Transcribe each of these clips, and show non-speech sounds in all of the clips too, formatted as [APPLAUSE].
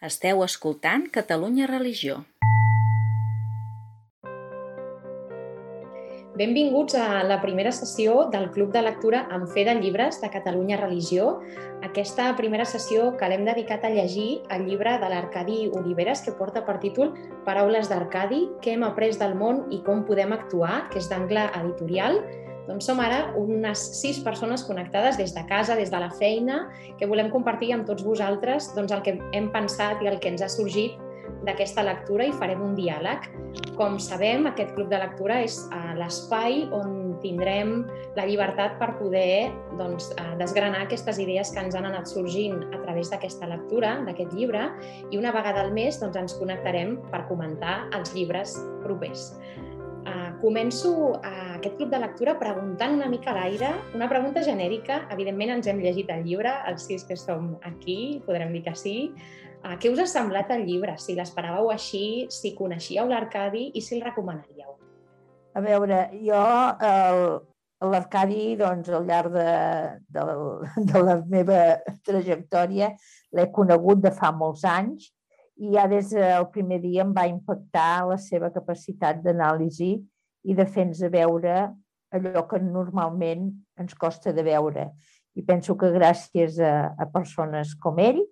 Esteu escoltant Catalunya Religió. Benvinguts a la primera sessió del Club de Lectura en Fe de Llibres de Catalunya Religió. Aquesta primera sessió que l'hem dedicat a llegir el llibre de l'Arcadi Oliveres que porta per títol Paraules d'Arcadi, què hem après del món i com podem actuar, que és d'angle editorial. Doncs som ara unes sis persones connectades des de casa, des de la feina, que volem compartir amb tots vosaltres doncs, el que hem pensat i el que ens ha sorgit d'aquesta lectura i farem un diàleg. Com sabem, aquest club de lectura és uh, l'espai on tindrem la llibertat per poder doncs, uh, desgranar aquestes idees que ens han anat sorgint a través d'aquesta lectura, d'aquest llibre, i una vegada al mes doncs, ens connectarem per comentar els llibres propers. Uh, començo uh, aquest club de lectura preguntant una mica a l'aire, una pregunta genèrica. Evidentment ens hem llegit el llibre, els sis que som aquí, podrem dir que sí. Uh, què us ha semblat el llibre? Si l'esperàveu així, si coneixíeu l'Arcadi i si el recomanaríeu? A veure, jo l'Arcadi, doncs, al llarg de, de, de la meva trajectòria, l'he conegut de fa molts anys i ja des del primer dia em va impactar la seva capacitat d'anàlisi i de fer-nos veure allò que normalment ens costa de veure. I penso que gràcies a, a persones com ell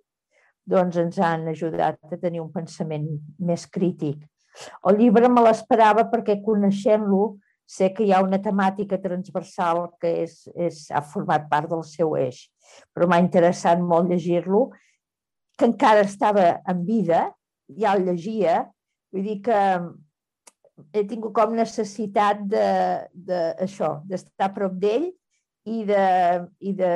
doncs ens han ajudat a tenir un pensament més crític. El llibre me l'esperava perquè coneixent-lo sé que hi ha una temàtica transversal que és, és, ha format part del seu eix, però m'ha interessat molt llegir-lo que encara estava en vida, ja el llegia, vull dir que he tingut com necessitat de, de això, d'estar a prop d'ell i de, i de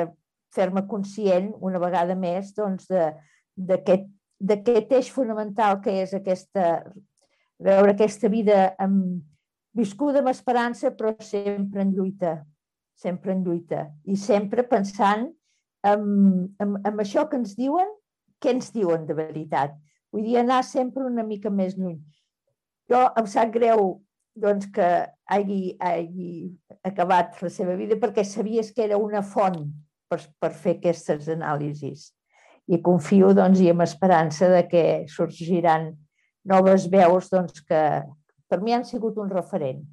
fer-me conscient una vegada més doncs, d'aquest eix fonamental que és aquesta, veure aquesta vida amb, viscuda amb esperança però sempre en lluita, sempre en lluita. I sempre pensant en, en, en això que ens diuen què ens diuen de veritat. Vull dir, anar sempre una mica més lluny. Jo em sap greu doncs, que hagi, hagi acabat la seva vida perquè sabies que era una font per, per fer aquestes anàlisis. I confio doncs, i amb esperança de que sorgiran noves veus doncs, que per mi han sigut un referent.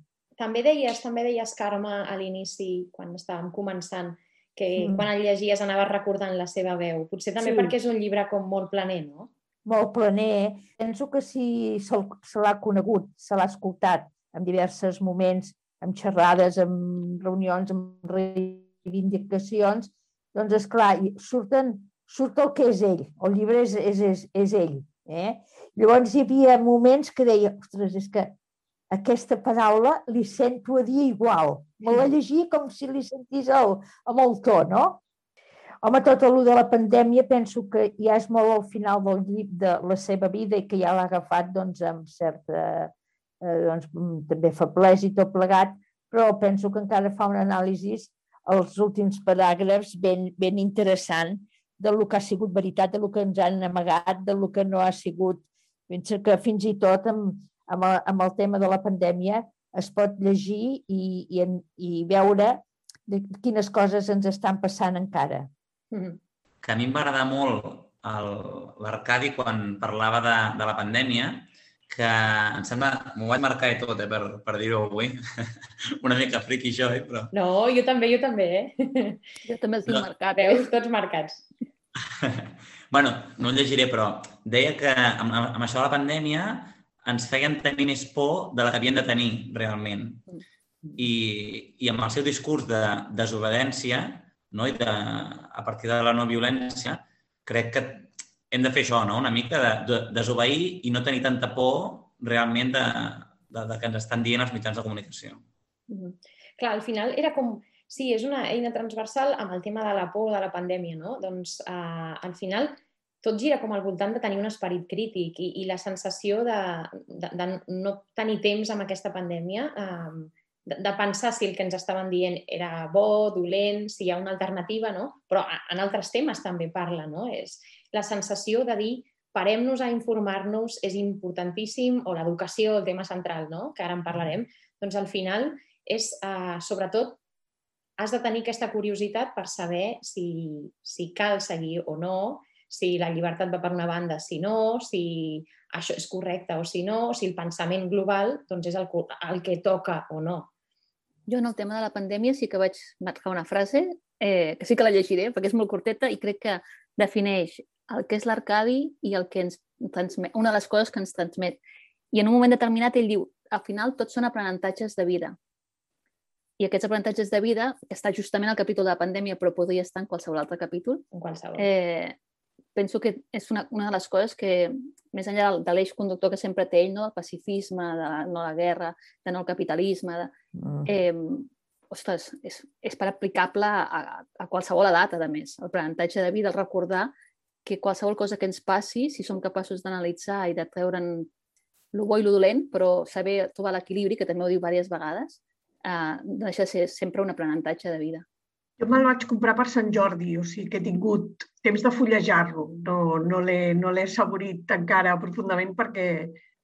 També deies, també deies, Carme, a l'inici, quan estàvem començant, que mm. quan el llegies anaves recordant la seva veu. Potser també sí. perquè és un llibre com molt planer, no? Molt planer. Penso que si se, l'ha conegut, se l'ha escoltat en diversos moments, amb xerrades, amb reunions, amb reivindicacions, doncs, és clar, surten, surt el que és ell. El llibre és, és, és, és ell. Eh? Llavors hi havia moments que deia, ostres, és que aquesta paraula li sento a dir igual. Me la llegia com si li sentís el, amb el to, no? Home, tot el de la pandèmia penso que ja és molt al final del llibre de la seva vida i que ja l'ha agafat doncs, amb certa eh, doncs, també feblesa i tot plegat, però penso que encara fa un anàlisi als últims paràgrafs ben, ben interessant de lo que ha sigut veritat, de lo que ens han amagat, de lo que no ha sigut. Penso que fins i tot amb, amb el, amb el tema de la pandèmia es pot llegir i, i, i veure de quines coses ens estan passant encara. Mm -hmm. Que a mi em va agradar molt l'Arcadi quan parlava de, de la pandèmia, que em sembla, m'ho vaig marcar i tot, eh, per, per dir-ho avui. [LAUGHS] Una mica friqui això, eh, però... No, jo també, jo també, eh? Jo també estic no. marcat. Veus, tots marcats. [LAUGHS] bueno, no el llegiré, però deia que amb, amb això de la pandèmia ens feien tenir més por de la que havien de tenir realment. I, i amb el seu discurs de desobediència no? i de, a partir de la no violència, crec que hem de fer això, no? una mica de, de desobeir i no tenir tanta por realment de, de, de que ens estan dient els mitjans de comunicació. Mm -hmm. Clar, al final era com... Sí, és una eina transversal amb el tema de la por de la pandèmia, no? Doncs eh, al final tot gira com al voltant de tenir un esperit crític i, i la sensació de, de, de no tenir temps amb aquesta pandèmia, eh, de, de pensar si el que ens estaven dient era bo, dolent, si hi ha una alternativa, no? Però en altres temes també parla, no? És la sensació de dir parem-nos a informar-nos, és importantíssim, o l'educació, el tema central, no? que ara en parlarem, doncs al final és, eh, sobretot, has de tenir aquesta curiositat per saber si, si cal seguir o no, si la llibertat va per una banda, si no, si això és correcte o si no, si el pensament global doncs és el, el que toca o no. Jo en el tema de la pandèmia sí que vaig marcar una frase, eh, que sí que la llegiré perquè és molt curteta i crec que defineix el que és l'Arcadi i el que ens transmet, una de les coses que ens transmet. I en un moment determinat ell diu, al final tots són aprenentatges de vida. I aquests aprenentatges de vida, que està justament al capítol de la pandèmia, però podria estar en qualsevol altre capítol, en qualsevol. Eh, penso que és una, una de les coses que, més enllà de l'eix conductor que sempre té ell, no? el pacifisme, de no la guerra, de no el capitalisme, de, mm. eh, ostres, és, és per aplicable a, a qualsevol edat, a més. El aprenentatge de vida, el recordar que qualsevol cosa que ens passi, si som capaços d'analitzar i de treure'n el bo i el dolent, però saber trobar l'equilibri, que també ho diu diverses vegades, eh, deixa de ser sempre un aprenentatge de vida. Jo me'l vaig comprar per Sant Jordi, o sigui que he tingut temps de fullejar-lo. No, no l'he no saborit encara profundament perquè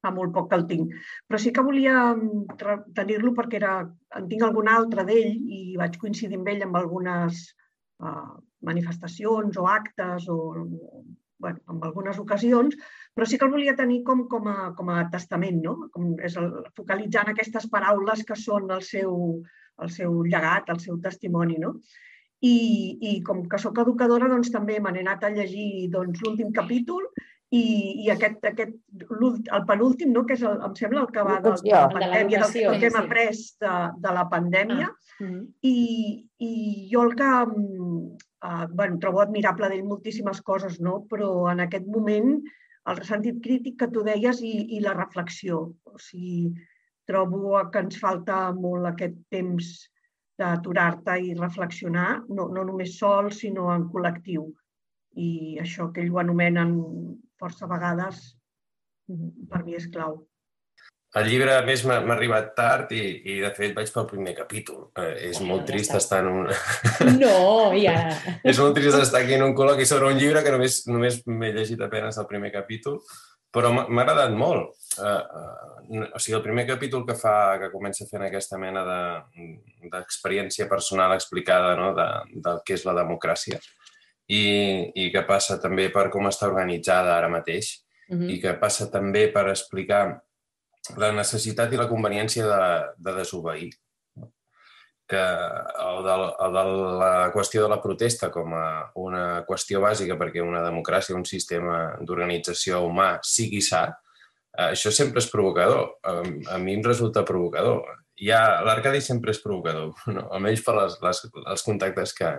fa molt poc que el tinc. Però sí que volia mm, tenir-lo perquè era, en tinc algun altre d'ell i vaig coincidir amb ell amb algunes uh, manifestacions o actes o bueno, en algunes ocasions, però sí que el volia tenir com, com, a, com a testament, no? com és el, focalitzant aquestes paraules que són el seu, el seu llegat, el seu testimoni. No? I, i com que sóc educadora, doncs també me n'he anat a llegir doncs, l'últim capítol i, i aquest, aquest, el penúltim, no? que és el, em sembla el que va de, de la pandèmia, del, del que hem après de, de la pandèmia. Ah. Mm -hmm. I, I jo el que uh, bueno, trobo admirable d'ell moltíssimes coses, no? però en aquest moment el sentit crític que tu deies i, i la reflexió. O sigui, trobo que ens falta molt aquest temps d'aturar-te i reflexionar, no, no només sol, sinó en col·lectiu. I això que ell ho anomenen força vegades, per mi és clau. El llibre, a més, m'ha arribat tard i, i, de fet, vaig pel primer capítol. Eh, és molt trist estar en un... [LAUGHS] No, ja... [LAUGHS] és molt trist estar aquí en un col·loqui sobre un llibre que només, només m'he llegit apenes el primer capítol, però m'ha agradat molt. Uh, uh, o sigui, el primer capítol que fa, que comença fent aquesta mena d'experiència de, personal explicada no? de, del que és la democràcia i, i que passa també per com està organitzada ara mateix uh -huh. i que passa també per explicar la necessitat i la conveniència de, de desobeir. Que el de, el de la qüestió de la protesta com a una qüestió bàsica perquè una democràcia, un sistema d'organització humà sigui sa, eh, això sempre és provocador. A mi em resulta provocador. Ja, L'Arcadi sempre és provocador, [LAUGHS] no? almenys per les, les, els contactes que,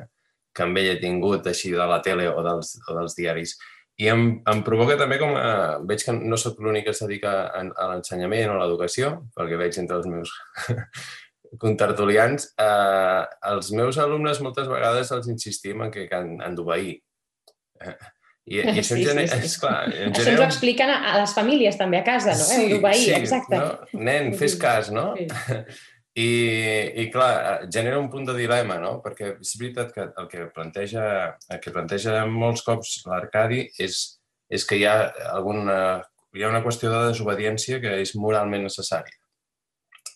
que amb ell he tingut així de la tele o dels, o dels diaris. I em, em provoca també com a... Veig que no sóc l'únic que es dedica a, a l'ensenyament o a l'educació, perquè veig entre els meus [LAUGHS] contertulians. Eh, els meus alumnes moltes vegades els insistim en que han, han d'obeir. Eh, I, i això sí, gener... sí, sí. [LAUGHS] És clar, en això ens ho expliquen a, les famílies també a casa, no? Sí, d'obeir, sí, exacte. No? Nen, fes cas, no? Sí. [LAUGHS] I, I, clar, genera un punt de dilema, no? Perquè és veritat que el que planteja, el que planteja molts cops l'Arcadi és, és que hi ha, alguna, hi ha una qüestió de desobediència que és moralment necessària.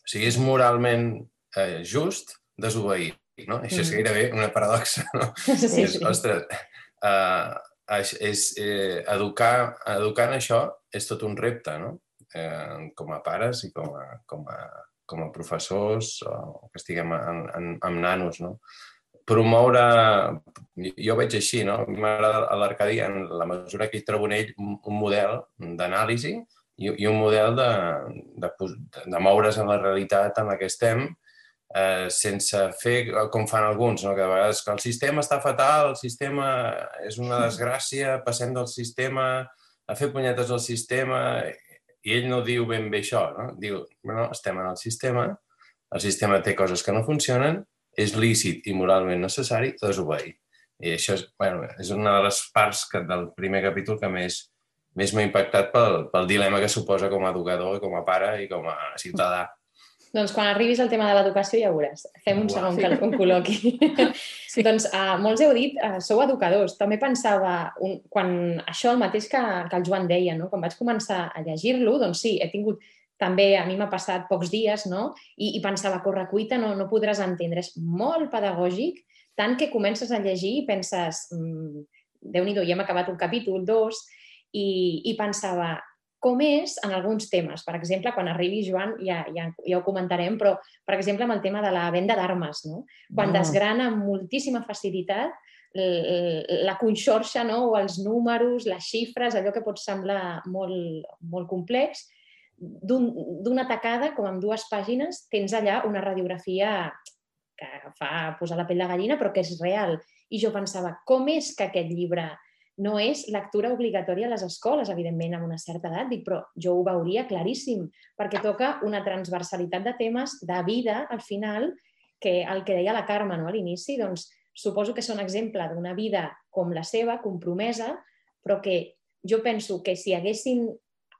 O sigui, és moralment eh, just desobeir, no? Això és mm. gairebé una paradoxa, no? [LAUGHS] Sí, sí. És, ostres, eh, és, eh, educar, educar en això és tot un repte, no? Eh, com a pares i com a, com a com a professors o que estiguem en, en, amb nanos, no? Promoure, jo veig així, no? A mi m'agrada l'Arcadi en la mesura que hi trobo en ell un, un model d'anàlisi i, i un model de, de, de moure's en la realitat en la que estem eh, sense fer com fan alguns, no? que de vegades que el sistema està fatal, el sistema és una desgràcia, passem del sistema a fer punyetes al sistema i ell no diu ben bé això, no? Diu, no, estem en el sistema, el sistema té coses que no funcionen, és lícit i moralment necessari desobeir. I això és, bueno, és una de les parts que, del primer capítol que més més m'ha impactat pel, pel dilema que suposa com a educador, com a pare i com a ciutadà. Doncs quan arribis al tema de l'educació ja veuràs. Fem un Uau. segon que un col·loqui. Sí. [LAUGHS] doncs uh, molts heu dit, uh, sou educadors. També pensava, un, quan això el mateix que, que el Joan deia, no? quan vaig començar a llegir-lo, doncs sí, he tingut també a mi m'ha passat pocs dies, no? I, i pensava, correcuita, no, no podràs entendre. És molt pedagògic, tant que comences a llegir i penses, mm, déu nhi ja hem acabat un capítol, dos, i, i pensava, com és en alguns temes. Per exemple, quan arribi Joan ja, ja, ja ho comentarem, però, per exemple, amb el tema de la venda d'armes, no? quan No. desgrana amb moltíssima facilitat la conxorxa no? o els números, les xifres, allò que pot semblar molt, molt complex, d'un- d'una tacada, com amb dues pàgines, tens allà una radiografia que fa posar la pell de gallina, però que és real. I jo pensava, com és que aquest llibre no és lectura obligatòria a les escoles, evidentment, amb una certa edat, dic, però jo ho veuria claríssim, perquè toca una transversalitat de temes de vida, al final, que el que deia la Carme no, a l'inici, doncs, suposo que són exemple d'una vida com la seva, compromesa, però que jo penso que si haguessin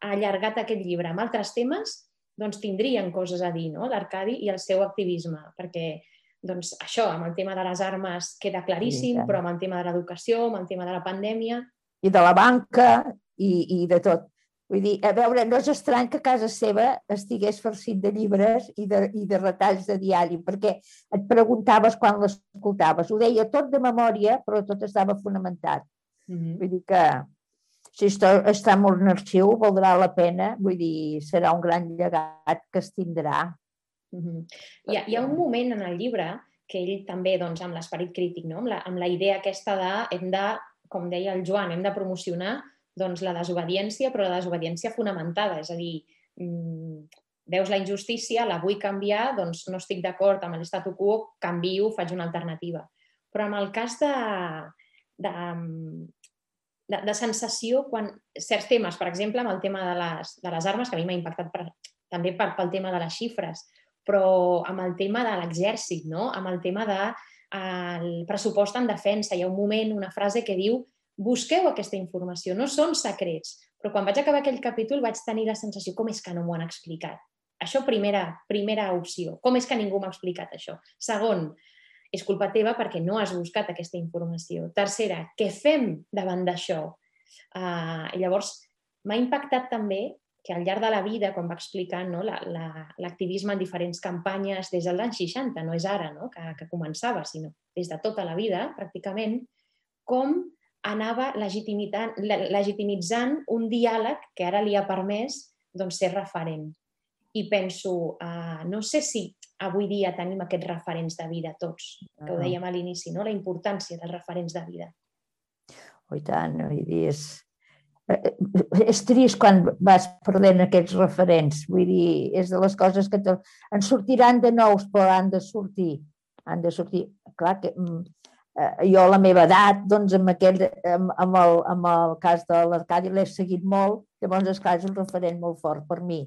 allargat aquest llibre amb altres temes, doncs tindrien coses a dir, no?, l'Arcadi i el seu activisme, perquè doncs això, amb el tema de les armes queda claríssim, però amb el tema de l'educació, amb el tema de la pandèmia... i de la banca i, i de tot. Vull dir, a veure, no és estrany que casa seva estigués farcit de llibres i de, i de retalls de diari, perquè et preguntaves quan l'escoltaves. Ho deia tot de memòria, però tot estava fonamentat. Vull dir que si esto està en un arxiu valdrà la pena, vull dir, serà un gran llegat que es tindrà. Mhm. Hi ha, hi ha un moment en el llibre que ell també, doncs, amb l'esperit crític, no? amb, la, amb la idea aquesta de, hem de, com deia el Joan, hem de promocionar doncs, la desobediència, però la desobediència fonamentada, és a dir, mm, veus la injustícia, la vull canviar, doncs no estic d'acord amb l'estatu quo, canvio, faig una alternativa. Però en el cas de, de, de, de sensació, quan certs temes, per exemple, amb el tema de les, de les armes, que a mi m'ha impactat per, també per, pel tema de les xifres, però amb el tema de l'exèrcit, no? amb el tema de eh, pressupost en defensa. Hi ha un moment, una frase que diu busqueu aquesta informació, no són secrets. Però quan vaig acabar aquell capítol vaig tenir la sensació com és que no m'ho han explicat. Això primera, primera opció. Com és que ningú m'ha explicat això? Segon, és culpa teva perquè no has buscat aquesta informació. Tercera, què fem davant d'això? Uh, llavors, m'ha impactat també que al llarg de la vida, quan va explicant no, l'activisme la, la, en diferents campanyes des dels anys 60, no és ara no, que, que començava, sinó des de tota la vida, pràcticament, com anava legitimitzant, legitimitzant un diàleg que ara li ha permès doncs, ser referent. I penso, uh, no sé si avui dia tenim aquests referents de vida tots, que ho dèiem a l'inici, no? la importància dels referents de vida. Oh, i tant, vull dir, és, és trist quan vas perdent aquests referents. Vull dir, és de les coses que te... en sortiran de nous, però han de sortir. Han de sortir. Clar que eh, jo a la meva edat, doncs amb, aquell, amb, amb, el, amb el cas de l'Arcadi l'he seguit molt, llavors és clar, és un referent molt fort per mi.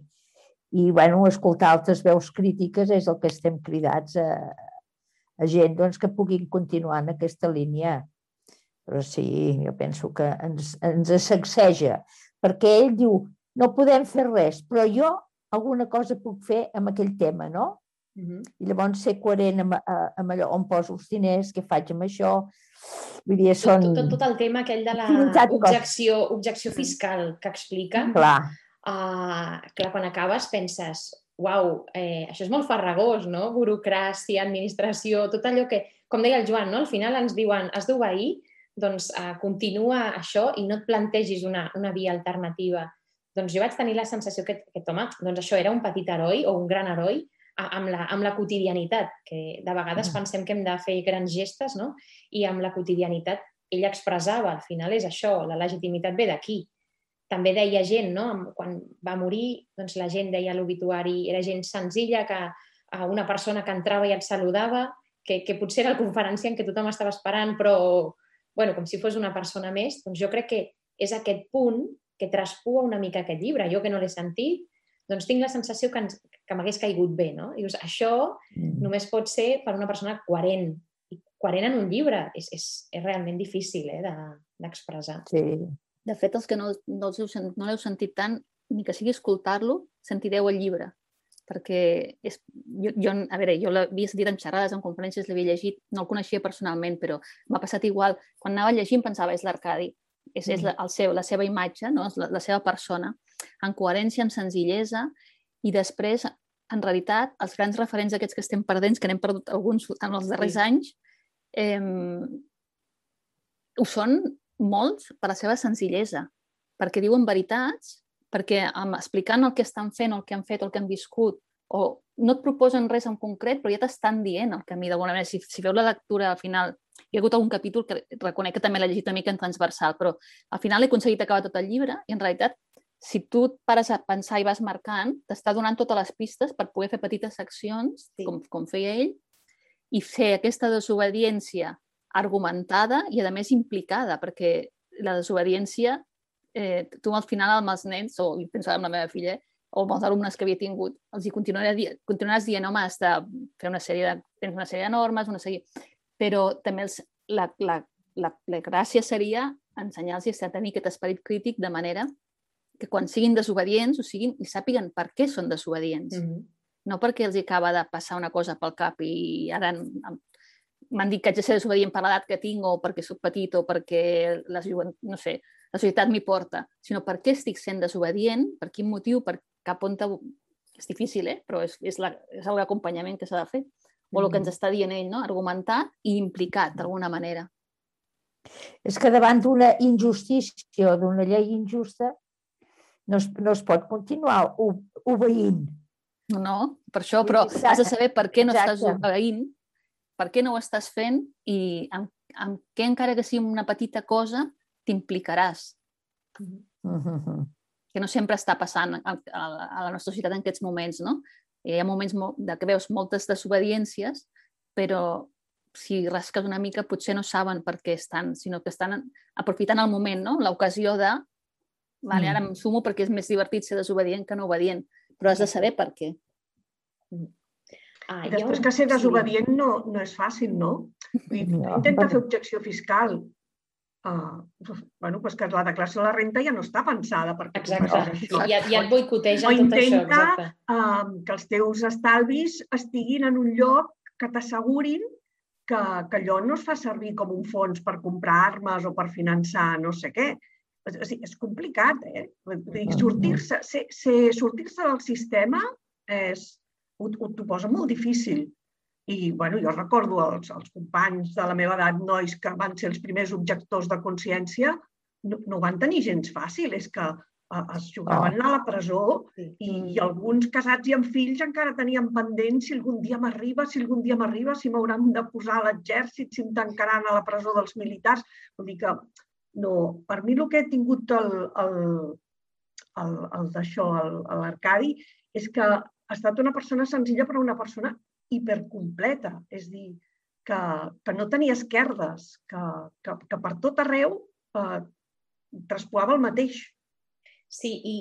I bueno, escoltar altres veus crítiques és el que estem cridats a, a gent doncs, que puguin continuar en aquesta línia. Però sí, jo penso que ens, ens sacseja, perquè ell diu, no podem fer res, però jo alguna cosa puc fer amb aquell tema, no? Uh -huh. I llavors ser coherent amb, amb allò on poso els diners, què faig amb això... Vull dir, són... Tot, tot, tot el tema aquell de l'objecció objecció fiscal que explica. Clar. Uh, clar, quan acabes penses, uau, eh, això és molt farragós, no? Burocràcia, administració, tot allò que, com deia el Joan, no? al final ens diuen, has d'obeir, doncs uh, continua això i no et plantegis una, una via alternativa. Doncs jo vaig tenir la sensació que, que home, doncs això era un petit heroi o un gran heroi amb la, amb la quotidianitat, que de vegades pensem que hem de fer grans gestes, no? I amb la quotidianitat ell expressava, al final és això, la legitimitat ve d'aquí. També deia gent, no? quan va morir, doncs la gent deia l'obituari, era gent senzilla, que una persona que entrava i et saludava, que, que potser era el conferenciant que tothom estava esperant, però bueno, com si fos una persona més, doncs jo crec que és aquest punt que traspua una mica aquest llibre. Jo que no l'he sentit, doncs tinc la sensació que, ens, que m'hagués caigut bé, no? I dius, això mm. només pot ser per una persona coherent. I coherent en un llibre és, és, és realment difícil eh, d'expressar. De, sí. De fet, els que no, no, no l'heu sentit tant, ni que sigui escoltar-lo, sentireu el llibre perquè és, jo, jo, a veure, jo l'havia sentit en xerrades, en conferències, l'havia llegit, no el coneixia personalment, però m'ha passat igual. Quan anava llegint pensava, és l'Arcadi, és, és la, el seu, la seva imatge, no? la, la seva persona, en coherència, en senzillesa, i després, en realitat, els grans referents aquests que estem perdent, que n'hem perdut alguns en els darrers sí. anys, eh, ho són molts per la seva senzillesa, perquè diuen veritats, perquè amb, explicant el que estan fent, el que han fet, el que han viscut, o no et proposen res en concret, però ja t'estan dient el camí d'alguna manera. Si, si veu la lectura al final, hi ha hagut algun capítol que reconec que també l'he llegit una mica en transversal, però al final he aconseguit acabar tot el llibre i en realitat si tu et pares a pensar i vas marcant, t'està donant totes les pistes per poder fer petites seccions, sí. com, com feia ell, i fer aquesta desobediència argumentada i, a més, implicada, perquè la desobediència, eh, tu al final amb els nens, o pensava amb la meva filla, o amb els alumnes que havia tingut, els hi continuaràs, di continuaràs dient, home, has de fer una sèrie de, tens una sèrie de normes, una sèrie... Però també els, la, la, la, la gràcia seria ensenyar-los a tenir aquest esperit crític de manera que quan siguin desobedients o siguin, i sàpiguen per què són desobedients. Mm -hmm. No perquè els acaba de passar una cosa pel cap i ara m'han dit que haig de ser desobedient per l'edat que tinc o perquè sóc petit o perquè la, no sé, la societat m'hi porta, sinó per què estic sent desobedient, per quin motiu, per cap on... És difícil, eh? però és, és, la, és l'acompanyament que s'ha de fer. O el que ens està dient ell, no? argumentat i implicat d'alguna manera. És que davant d'una injustícia o d'una llei injusta no es, no es pot continuar obeint. No, per això, però has de saber per què no Exacte. estàs obeint, per què no ho estàs fent i amb, amb què, encara que sigui una petita cosa, t'implicaràs. Mm -hmm. Que no sempre està passant a, a, a la nostra societat en aquests moments, no? Hi ha moments de que veus moltes desobediències, però si rasques una mica potser no saben per què estan, sinó que estan aprofitant el moment, no? l'ocasió de Vale, ara mm. em sumo perquè és més divertit ser desobedient que no obedient, però has de saber per què. Ah, I després un... que ser desobedient no, no és fàcil, no? Vull dir, no. Intenta fer objecció fiscal. Uh, bueno, pues que la declaració de la renta ja no està pensada per exacte. això. Ja, ja et boicoteja tot intenta, això. Exacte. Uh, que els teus estalvis estiguin en un lloc que t'assegurin que, que allò no es fa servir com un fons per comprar armes o per finançar no sé què, o sigui, és complicat, eh? Sortir-se sortir, -se, del sistema és, ho, ho t'ho posa molt difícil. I bueno, jo recordo els, els companys de la meva edat, nois que van ser els primers objectors de consciència, no, no van tenir gens fàcil, és que es jugaven oh. a la presó i, i alguns casats i amb fills encara tenien pendent si algun dia m'arriba, si algun dia m'arriba, si m'hauran de posar a l'exèrcit, si em tancaran a la presó dels militars. Vull dir que no, per mi el que he tingut el, el, el, el d'això, l'Arcadi, és que ha estat una persona senzilla però una persona hipercompleta. És dir, que, que no tenia esquerdes, que, que, que per tot arreu eh, traspoava el mateix. Sí, i,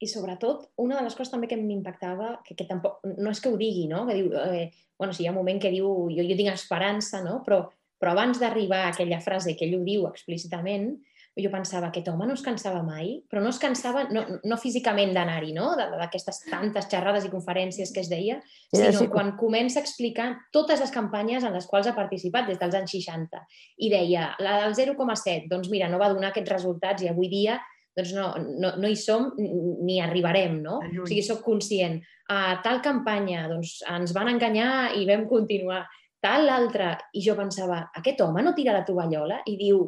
i sobretot, una de les coses també que m'impactava, que, que tampoc, no és que ho digui, no? que diu, eh, bueno, sí, hi ha un moment que diu, jo, jo tinc esperança, no? però però abans d'arribar a aquella frase que ell ho diu explícitament, jo pensava, aquest home no es cansava mai, però no es cansava, no, no físicament d'anar-hi, no? d'aquestes tantes xerrades i conferències que es deia, sinó sí, quan comença a explicar totes les campanyes en les quals ha participat des dels anys 60. I deia, la del 0,7, doncs mira, no va donar aquests resultats i avui dia doncs no, no, no hi som ni arribarem, no? O sigui, sóc conscient. A tal campanya, doncs ens van enganyar i vam continuar tal, l'altre. I jo pensava, aquest home no tira la tovallola? I diu,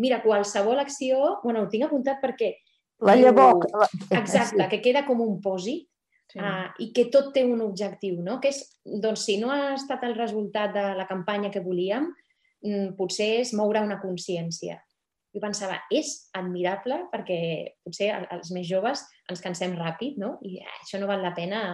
mira, qualsevol acció, bueno, ho tinc apuntat perquè... La llavor. Exacte, que queda com un pòsit sí. uh, i que tot té un objectiu, no? Que és, doncs, si no ha estat el resultat de la campanya que volíem, mm, potser és moure una consciència. Jo pensava, és admirable perquè potser els més joves ens cansem ràpid, no? I això no val la pena,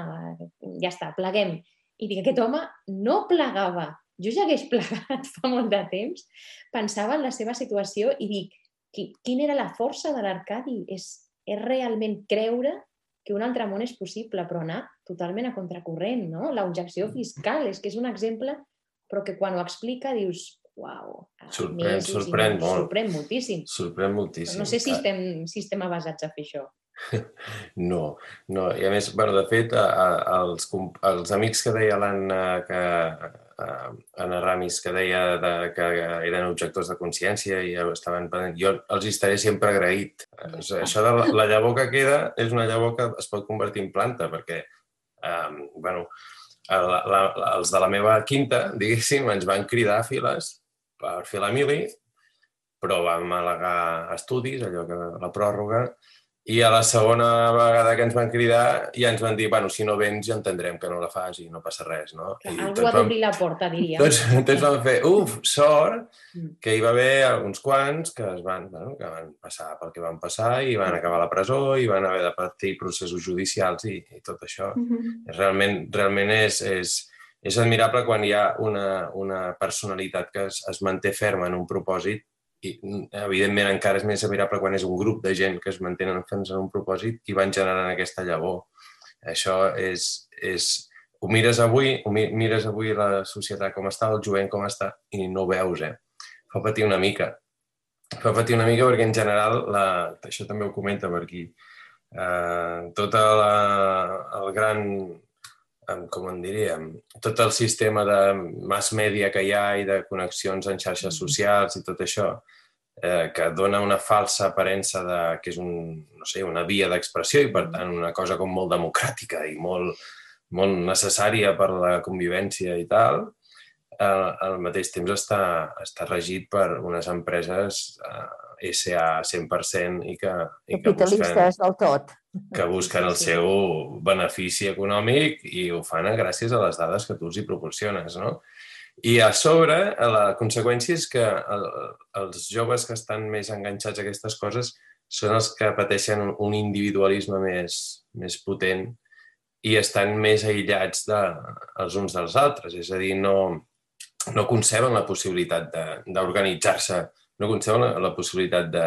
ja està, pleguem. I dic, aquest home no plegava. Jo ja hagués plegat [LAUGHS] fa molt de temps. Pensava en la seva situació i dic, quina era la força de l'Arcadi? És, és realment creure que un altre món és possible, però anar totalment a contracorrent, no? L'objecció fiscal, és que és un exemple, però que quan ho explica dius, uau, sorprèn, sorprèn, molt. sorprèn moltíssim. Sorprèn moltíssim. Però no sé si estem, si estem avasats a fer això. No, no. I a més, bueno, de fet, a, a, els, els amics que deia l'Anna, que, a, Anna Ramis, que deia de, que eren objectors de consciència i estaven jo els estaré sempre agraït. Ja Això de la, la llavor que queda és una llavor que es pot convertir en planta, perquè, um, bueno, la, la, els de la meva quinta, diguéssim, ens van cridar a files per fer la mili però vam al·legar estudis, allò que la pròrroga, i a la segona vegada que ens van cridar ja ens van dir, bueno, si no vens ja entendrem que no la fas i no passa res, no? I algú ha d'obrir la porta, diria. Tots, tots vam fer, uf, sort, Mm. que hi va haver alguns quants que es van, bueno, que van passar pel que van passar i van acabar a la presó i van haver de patir processos judicials i, i tot això. Realment, realment és, és, és admirable quan hi ha una, una personalitat que es, es manté ferma en un propòsit i, evidentment, encara és més admirable quan és un grup de gent que es mantenen ferms en un propòsit i van generant aquesta llavor. Això és, és, ho mires avui, ho mi- mires avui la societat com està, el jovent com està, i no ho veus, eh? Fa patir una mica. Fa patir una mica perquè, en general, la, això també ho comenta per aquí, eh, tot la, el gran, em, com en diríem, tot el sistema de mass media que hi ha i de connexions en xarxes socials i tot això, eh, que dona una falsa aparença de que és un, no sé, una via d'expressió i, per tant, una cosa com molt democràtica i molt, molt necessària per la convivència i tal, al, al mateix temps està, està regit per unes empreses eh, SA 100% i que, i que busquen, Capitalistes del tot. que busquen el Sí, seu benefici econòmic i ho fan gràcies a les dades que tu els hi proporciones, no? I a sobre, la conseqüència és que el, els joves que estan més enganxats a aquestes coses són els que pateixen un, individualisme més, més potent i estan més aïllats de, els uns dels altres. És a dir, no, no conceben la possibilitat de- d'organitzar-se, no conceben la, la possibilitat de,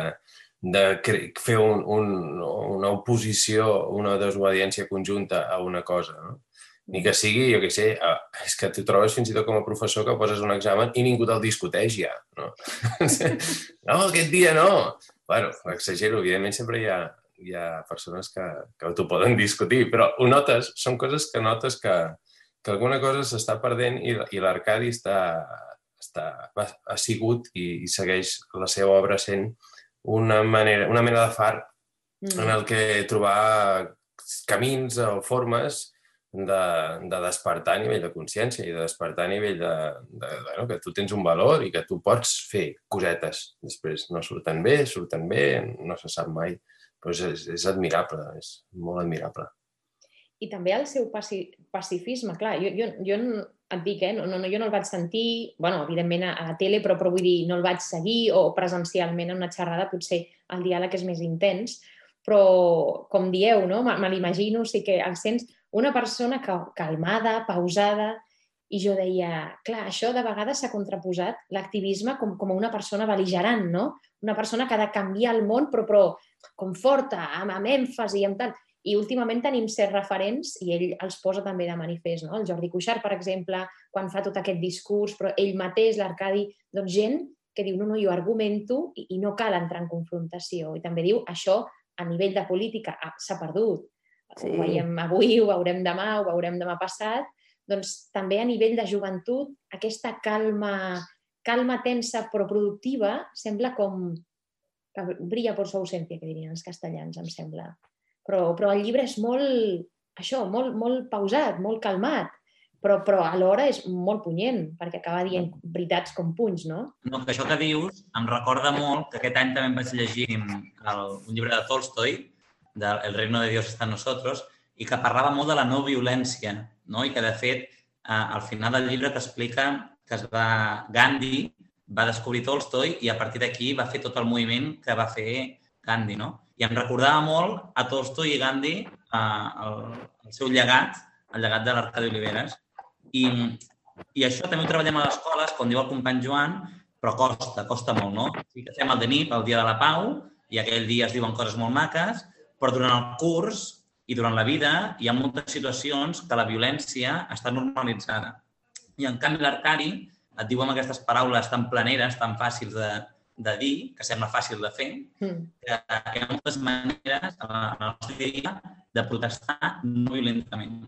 de fer un, un, una oposició, una desobediència conjunta a una cosa. No? Ni que sigui, jo què sé, és que t'ho trobes fins i tot com a professor que poses un examen i ningú te'l discuteix ja. No, [LAUGHS] no aquest dia no. Bueno, exagero, evidentment sempre hi ha, hi ha persones que, que t'ho poden discutir, però ho notes, són coses que notes que, que alguna cosa s'està perdent i, i l'Arcadi està, està, ha, ha sigut i, i segueix la seva obra sent una, manera, una mena de far Mm. en el que trobar camins o formes de, de despertar a nivell de consciència i de despertar a nivell de, de, de bueno, que tu tens un valor i que tu pots fer cosetes. Després no surten bé, surten bé, no se sap mai, però és, és, és admirable, és molt admirable. I també el seu paci pacifisme, clar, jo, jo, jo et dic, eh, no, no, jo no el vaig sentir, bueno, evidentment a, a la tele, però, però vull dir, no el vaig seguir o presencialment en una xerrada, potser el diàleg és més intens, però, com dieu, no? me, l'imagino, o sigui que el sents una persona que, calmada, pausada, i jo deia, clar, això de vegades s'ha contraposat l'activisme com, com una persona beligerant, no? Una persona que ha de canviar el món, però, però com forta, amb, amb èmfasi, amb tal. I últimament tenim certs referents, i ell els posa també de manifest, no? El Jordi Cuixart, per exemple, quan fa tot aquest discurs, però ell mateix, l'Arcadi, doncs gent que diu, no, no, jo argumento i, i no cal entrar en confrontació. I també diu, això a nivell de política ah, s'ha perdut. Sí. Ho veiem avui, ho veurem demà, ho veurem demà passat. Doncs també a nivell de joventut, aquesta calma, calma tensa però productiva sembla com que brilla per su ausència, que dirien els castellans, em sembla. Però, però el llibre és molt, això, molt, molt pausat, molt calmat, però, però alhora és molt punyent, perquè acaba dient veritats com punys, no? No, que això que dius em recorda molt que aquest any també em vaig llegir el, un llibre de Tolstoi, de El reino de Dios está en nosotros, i que parlava molt de la no violència, no? i que, de fet, eh, al final del llibre t'explica que es va, Gandhi va descobrir Tolstoi i a partir d'aquí va fer tot el moviment que va fer Gandhi. No? I em recordava molt a Tolstoi i Gandhi eh, el, el seu llegat, el llegat de l'Arcadi Oliveres. I, I això també ho treballem a les escoles, com diu el company Joan, però costa, costa molt, no? Sí que fem el DNIP, el Dia de la Pau, i aquell dia es diuen coses molt maques, però durant el curs i durant la vida hi ha moltes situacions que la violència està normalitzada. I en canvi l'Arcadi et diu amb aquestes paraules tan planeres, tan fàcils de, de dir, que sembla fàcil de fer, Mm. que hi ha moltes maneres en el nostre dia de protestar no violentament.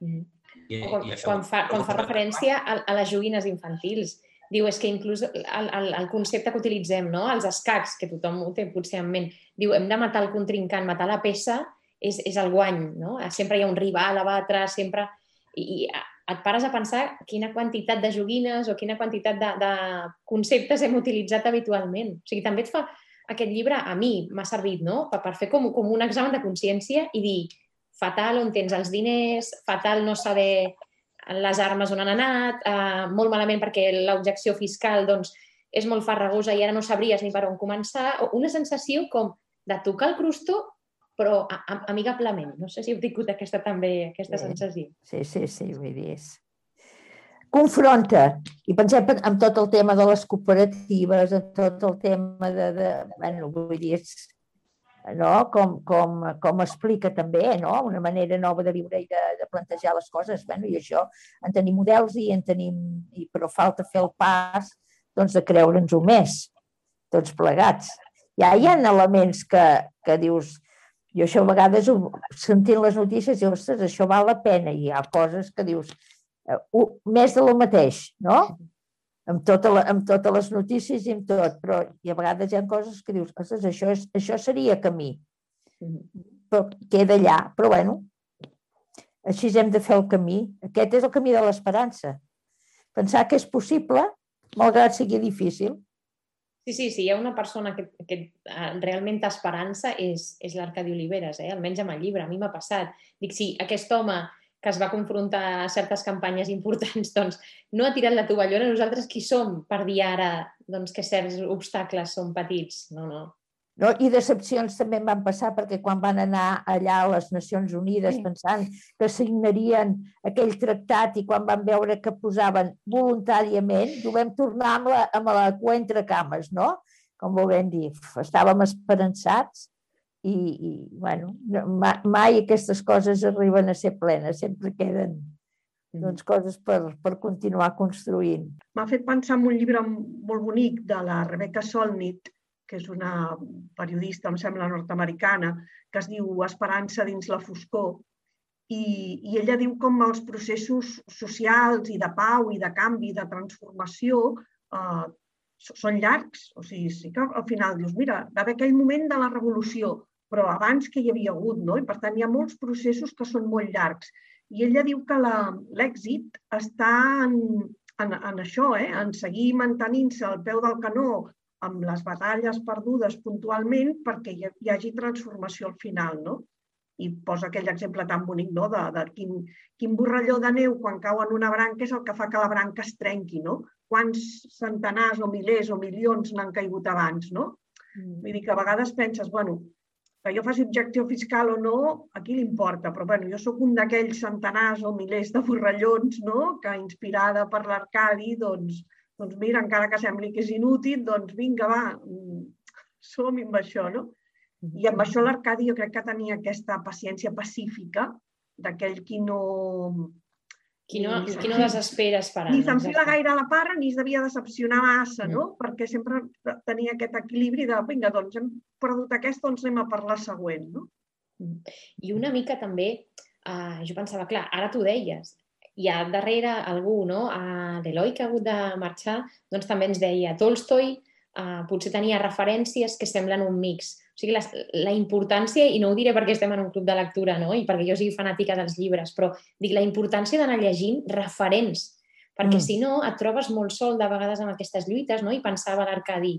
Mm. I, quan, i això- quan, fa, quan fa referència a, a les joguines infantils. Diu, és que inclús el, el, el concepte que utilitzem, no? els escacs, que tothom ho té potser en ment, diu, hem de matar el contrincant, matar la peça és, és el guany, no? Sempre hi ha un rival a batre, sempre... I, i et pares a pensar quina quantitat de joguines o quina quantitat de, de conceptes hem utilitzat habitualment. O sigui, també et fa aquest llibre, a mi m'ha servit, no?, per, per fer com, com un examen de consciència i dir, fatal on tens els diners, fatal no saber les armes on han anat, eh, molt malament perquè l'objecció fiscal doncs, és molt farragosa i ara no sabries ni per on començar, una sensació com de tocar el crustó però amigablement. No sé si heu tingut aquesta també, aquesta sí. sensació. Sí, sí, sí, vull dir, és... Confronta, i pensem en tot el tema de les cooperatives, en tot el tema de... de bueno, vull dir, és, no? com, com, com explica també, no? una manera nova de viure i de, de plantejar les coses. Bueno, I això, en tenim models i en tenim, i, però falta fer el pas doncs, de creure'ns-ho més, tots plegats. Ja hi ha elements que, que dius, jo això a vegades, sentint les notícies, dius, ostres, això val la pena. I hi ha coses que dius, uh, més de lo mateix, no? Amb, tota la, amb totes les notícies i amb tot, però i a vegades hi ha coses que dius, ostres, això, és, això seria camí. Però queda allà, però bueno, així hem de fer el camí. Aquest és el camí de l'esperança. Pensar que és possible, malgrat sigui difícil. Sí, sí, sí, hi ha una persona que, que eh, realment té esperança és, és l'Arcadi Oliveres, eh? almenys amb el llibre, a mi m'ha passat. Dic, sí, aquest home que es va confrontar a certes campanyes importants, [LAUGHS] doncs no ha tirat la tovallona, nosaltres qui som per dir ara doncs, que certs obstacles són petits? No, no. No? I decepcions també em van passar perquè quan van anar allà a les Nacions Unides sí. pensant que signarien aquell tractat i quan van veure que posaven voluntàriament, ho vam tornar amb la, amb la cua entre cames, no? Com volem dir, estàvem esperançats i, i bueno, mai aquestes coses arriben a ser plenes, sempre queden mm. doncs, coses per, per continuar construint. M'ha fet pensar en un llibre molt bonic de la Rebecca Solnit, que és una periodista, em sembla, nord-americana, que es diu Esperança dins la foscor, i, i ella diu com els processos socials i de pau i de canvi, de transformació, eh, són llargs. O sigui, sí que al final dius, mira, va haver aquell moment de la revolució, però abans que hi havia hagut, no? I per tant hi ha molts processos que són molt llargs. I ella diu que l'èxit està en, en, en això, eh? en seguir mantenint-se al peu del canó amb les batalles perdudes puntualment perquè hi, hi hagi transformació al final, no? I posa aquell exemple tan bonic no? de, de quin, quin borralló de neu quan cau en una branca és el que fa que la branca es trenqui, no? Quants centenars o milers o milions n'han caigut abans, no? Mm. Vull dir que a vegades penses, bueno, que jo faci objectiu fiscal o no, a qui li importa? Però bueno, jo sóc un d'aquells centenars o milers de borrallons no? que, inspirada per l'Arcadi, doncs, doncs mira, encara que sembli que és inútil, doncs vinga, va, mm, som amb això, no? I amb això l'Arcadi jo crec que tenia aquesta paciència pacífica d'aquell qui no... Qui no, qui no desespera esperant. Ni s'enfila gaire a la parra ni es devia decepcionar massa, no? Mm. Perquè sempre tenia aquest equilibri de, vinga, doncs hem perdut aquesta, doncs anem a per la següent, no? Mm. I una mica també, eh, jo pensava, clar, ara tu deies, hi ha darrere algú, no? A l'Eloi, que ha hagut de marxar, doncs també ens deia Tolstoi, uh, potser tenia referències que semblen un mix. O sigui, la, la importància, i no ho diré perquè estem en un club de lectura no? i perquè jo sigui fanàtica dels llibres, però dic la importància d'anar llegint referents, perquè mm. si no et trobes molt sol de vegades amb aquestes lluites, no? i pensava l'Arcadi,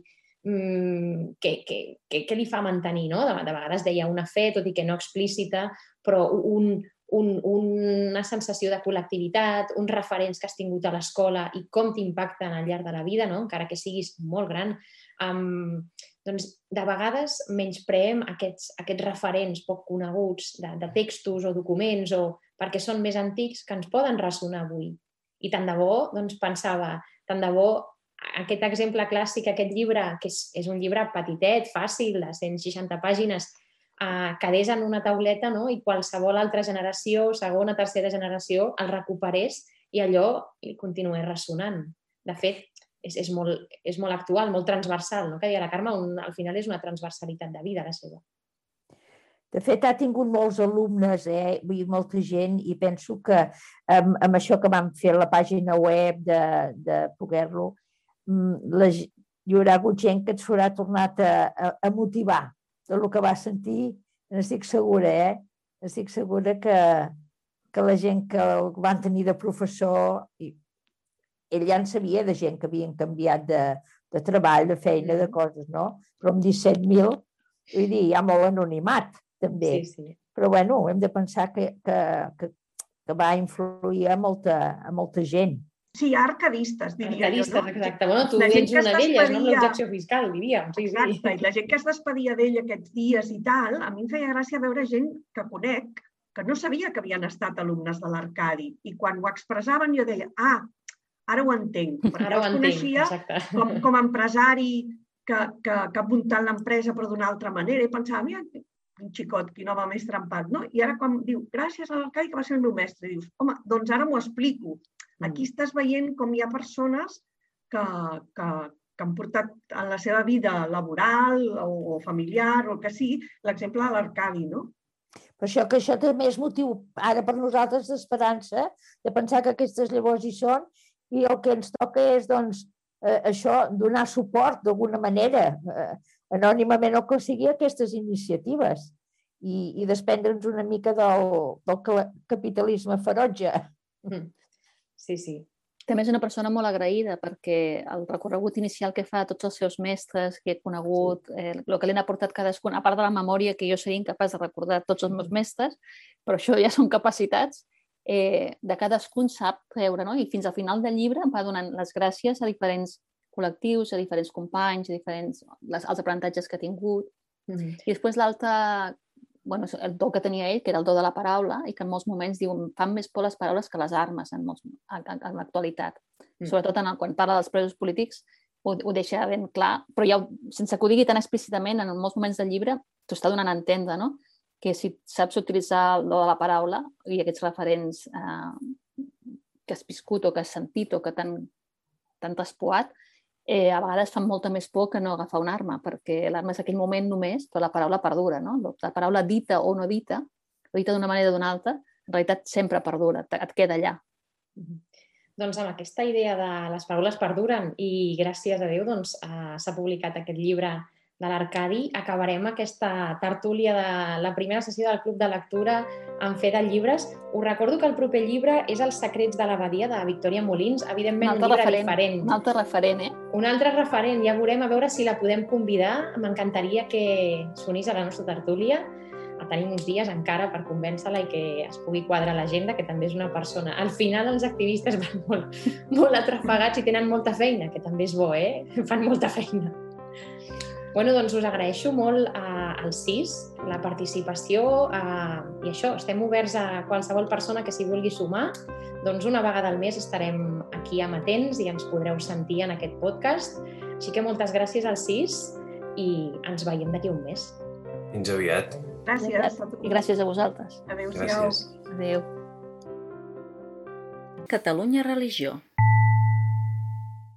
mm, què, què, què, què li fa mantenir, no? De, de vegades deia una fe, tot i que no explícita, però un, un, una sensació de col·lectivitat, uns referents que has tingut a l'escola i com t'impacten al llarg de la vida, no? encara que siguis molt gran. Um, doncs, de vegades menyspreem aquests, aquests referents poc coneguts de, de textos o documents o perquè són més antics que ens poden ressonar avui. I tant de bo, doncs, pensava, tant de bo aquest exemple clàssic, aquest llibre, que és, és un llibre petitet, fàcil, de 160 pàgines, eh, quedés en una tauleta no? i qualsevol altra generació, segona, tercera generació, el recuperés i allò li continués ressonant. De fet, és, és, molt, és molt actual, molt transversal, no? que deia la Carme, un, al final és una transversalitat de vida la seva. De fet, ha tingut molts alumnes, eh? Vull dir, molta gent, i penso que amb, amb això que vam fer la pàgina web de, de poder-lo, mm, hi haurà hagut gent que ens haurà tornat a, a, a motivar del que va sentir, n'estic segura, eh? Estic segura que, que la gent que el van tenir de professor, i ell ja en sabia de gent que havien canviat de, de treball, de feina, de coses, no? Però amb 17.000, vull dir, hi ha molt anonimat, també. Sí, sí. Però, bueno, hem de pensar que, que, que, que va influir a molta, a molta gent. Sí, arcadistes, diria Arcadistes, jo. No? exacte. Bueno, tu La ets una d'elles, no? Amb despedia- l'objecció fiscal, diríem. Sí, sí. Exacte, i la gent que es despedia d'ell aquests dies i tal, a mi em feia gràcia veure gent que conec que no sabia que havien estat alumnes de l'Arcadi. I quan ho expressaven jo deia, ah, ara ho entenc. [LAUGHS] Perquè Ara ho entenc, coneixia exacte. com, com a empresari que, que, que ha muntat l'empresa però d'una altra manera i pensava, mira, quin xicot, quin home més trempat, no? I ara quan diu, gràcies a l'Arcadi que va ser el meu mestre, dius, home, doncs ara m'ho explico. Aquí estàs veient com hi ha persones que, que, que han portat en la seva vida laboral o, o familiar o el que sigui, l'exemple de l'Arcadi, no? Per això que això també és motiu ara per nosaltres d'esperança, de pensar que aquestes llavors hi són i el que ens toca és, doncs, eh, això, donar suport d'alguna manera, eh, anònimament o que sigui, aquestes iniciatives i, i desprendre'ns una mica del, del capitalisme ferotge. Sí, sí. També és una persona molt agraïda perquè el recorregut inicial que fa a tots els seus mestres que he conegut, eh, el que li han aportat cadascun, a part de la memòria que jo seria incapaç de recordar tots els meus mestres, però això ja són capacitats, eh, de cadascun sap treure, no? I fins al final del llibre em va donant les gràcies a diferents col·lectius, a diferents companys, a diferents, les, els aprenentatges que ha tingut. Mhm. I després l'altre, bueno, el do que tenia ell, que era el do de la paraula, i que en molts moments diu, "Em fan més por les paraules que les armes en, molts, en, en, l'actualitat. Mm. Sobretot en el, quan parla dels presos polítics, ho, ho deixa ben clar, però ja, sense que ho digui tan explícitament, en molts moments del llibre t'ho està donant a entendre, no? que si saps utilitzar el do de la paraula i aquests referents eh, que has viscut o que has sentit o que t'han t'han traspoat, eh, a vegades fan molta més por que no agafar una arma, perquè l'arma és aquell moment només, però la paraula perdura, no? La paraula dita o no dita, o dita d'una manera o d'una altra, en realitat sempre perdura, et queda allà. Doncs amb aquesta idea de les paraules perduren i gràcies a Déu doncs, eh, s'ha publicat aquest llibre de l'Arcadi. Acabarem aquesta tertúlia de la primera sessió del Club de Lectura en Fe de Llibres. Us recordo que el proper llibre és Els secrets de l'abadia de Victòria Molins. Evidentment, un, altre llibre referent, diferent. un altre referent, eh? Un altre referent, ja veurem a veure si la podem convidar. M'encantaria que s'unís a la nostra tertúlia. Tenim uns dies encara per convèncer-la i que es pugui quadrar l'agenda, que també és una persona... Al final els activistes [LAUGHS] van molt, molt atrafegats i tenen molta feina, que també és bo, eh? Fan molta feina. Bueno, doncs us agraeixo molt eh, al CIS, la participació eh, i això, estem oberts a qualsevol persona que s'hi vulgui sumar. Doncs una vegada al mes estarem aquí amatents i ens podreu sentir en aquest podcast. Així que moltes gràcies al CIS i ens veiem d'aquí un mes. Fins aviat. Gràcies. I gràcies a vosaltres. Adéu-siau. Adéu. Catalunya Religió.